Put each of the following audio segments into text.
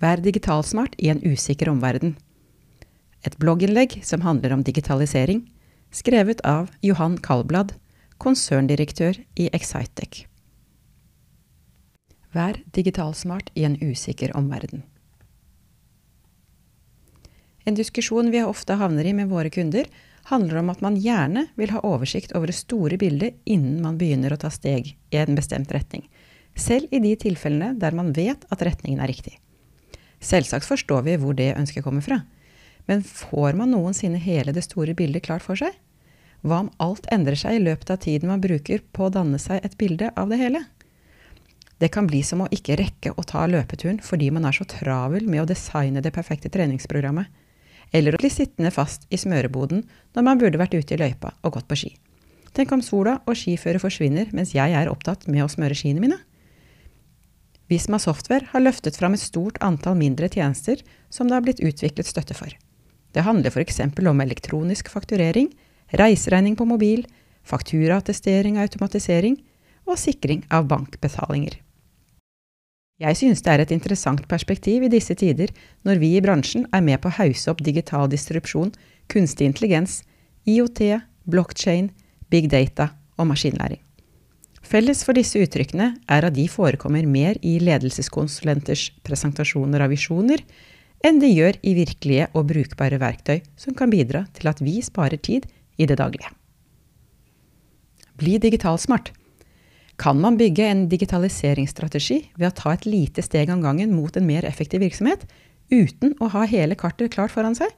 Vær digitalsmart i en usikker omverden. Et blogginnlegg som handler om digitalisering, skrevet av Johan Kalblad, konserndirektør i Excitec. Vær digitalsmart i en usikker omverden. En diskusjon vi ofte havner i med våre kunder, handler om at man gjerne vil ha oversikt over det store bildet innen man begynner å ta steg i en bestemt retning, selv i de tilfellene der man vet at retningen er riktig. Selvsagt forstår vi hvor det ønsket kommer fra, men får man noensinne hele det store bildet klart for seg? Hva om alt endrer seg i løpet av tiden man bruker på å danne seg et bilde av det hele? Det kan bli som å ikke rekke å ta løpeturen fordi man er så travel med å designe det perfekte treningsprogrammet, eller å bli sittende fast i smøreboden når man burde vært ute i løypa og gått på ski. Tenk om sola og skiføret forsvinner mens jeg er opptatt med å smøre skiene mine? Visma Software har løftet fram et stort antall mindre tjenester som det har blitt utviklet støtte for. Det handler f.eks. om elektronisk fakturering, reiseregning på mobil, fakturaattestering og automatisering, og sikring av bankbetalinger. Jeg synes det er et interessant perspektiv i disse tider, når vi i bransjen er med på å hause opp digital distrupsjon, kunstig intelligens, IOT, blockchain, big data og maskinlæring. Felles for disse uttrykkene er at de forekommer mer i ledelseskonsulenters presentasjoner av visjoner enn de gjør i virkelige og brukbare verktøy som kan bidra til at vi sparer tid i det daglige. Bli digitalsmart. Kan man bygge en digitaliseringsstrategi ved å ta et lite steg om gangen mot en mer effektiv virksomhet, uten å ha hele kartet klart foran seg?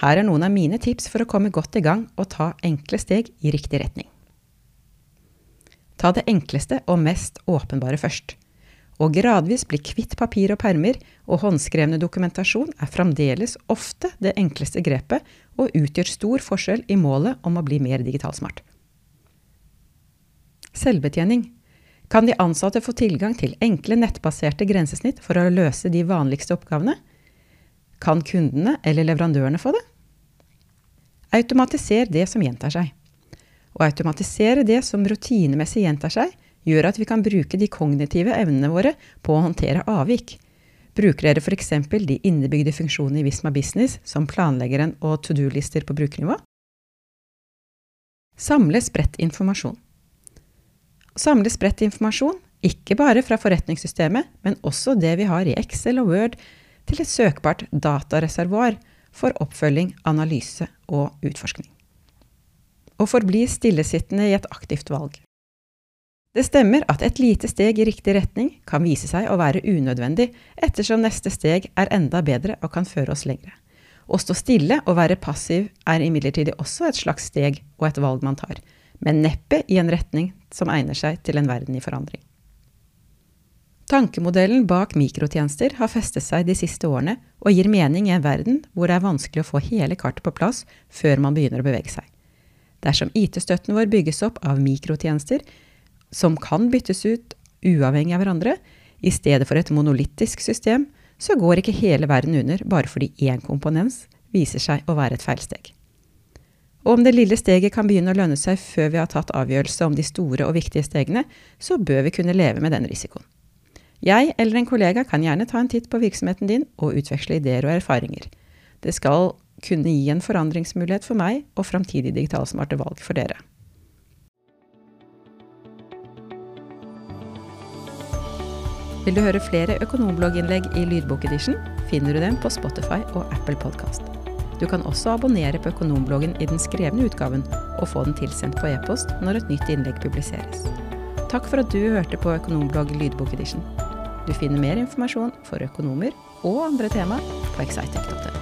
Her er noen av mine tips for å komme godt i gang og ta enkle steg i riktig retning. Ta det enkleste og mest åpenbare først. Og gradvis bli kvitt papir og permer, og håndskrevne dokumentasjon er fremdeles ofte det enkleste grepet og utgjør stor forskjell i målet om å bli mer digitalsmart. Selvbetjening. Kan de ansatte få tilgang til enkle nettbaserte grensesnitt for å løse de vanligste oppgavene? Kan kundene eller leverandørene få det? Automatiser det som gjentar seg. Automatisere det som rutinemessig gjentar seg, gjør at vi kan bruke de kognitive evnene våre på å håndtere avvik. Bruker dere f.eks. de innebygde funksjonene i Visma Business, som planleggeren og to do-lister på brukernivå? Samle spredt informasjon. Samle spredt informasjon, ikke bare fra forretningssystemet, men også det vi har i Excel og Word, til et søkbart datareservoar for oppfølging, analyse og utforskning og forbli stillesittende i et aktivt valg. Det stemmer at et lite steg i riktig retning kan vise seg å være unødvendig, ettersom neste steg er enda bedre og kan føre oss lengre. Å stå stille og være passiv er imidlertid også et slags steg og et valg man tar, men neppe i en retning som egner seg til en verden i forandring. Tankemodellen bak mikrotjenester har festet seg de siste årene og gir mening i en verden hvor det er vanskelig å få hele kartet på plass før man begynner å bevege seg. Dersom IT-støtten vår bygges opp av mikrotjenester som kan byttes ut uavhengig av hverandre, i stedet for et monolittisk system, så går ikke hele verden under bare fordi én komponens viser seg å være et feilsteg. Og om det lille steget kan begynne å lønne seg før vi har tatt avgjørelse om de store og viktige stegene, så bør vi kunne leve med den risikoen. Jeg eller en kollega kan gjerne ta en titt på virksomheten din og utveksle ideer og erfaringer. Det skal kunne gi en forandringsmulighet for meg og framtidige digitalsmarte valg for dere. Vil du høre flere økonomblogginnlegg i lydbokedition, finner du dem på Spotify og Apple Podkast. Du kan også abonnere på Økonombloggen i den skrevne utgaven og få den tilsendt på e-post når et nytt innlegg publiseres. Takk for at du hørte på Økonomblogg lydbokedition. Du finner mer informasjon for økonomer og andre tema på excitec.no.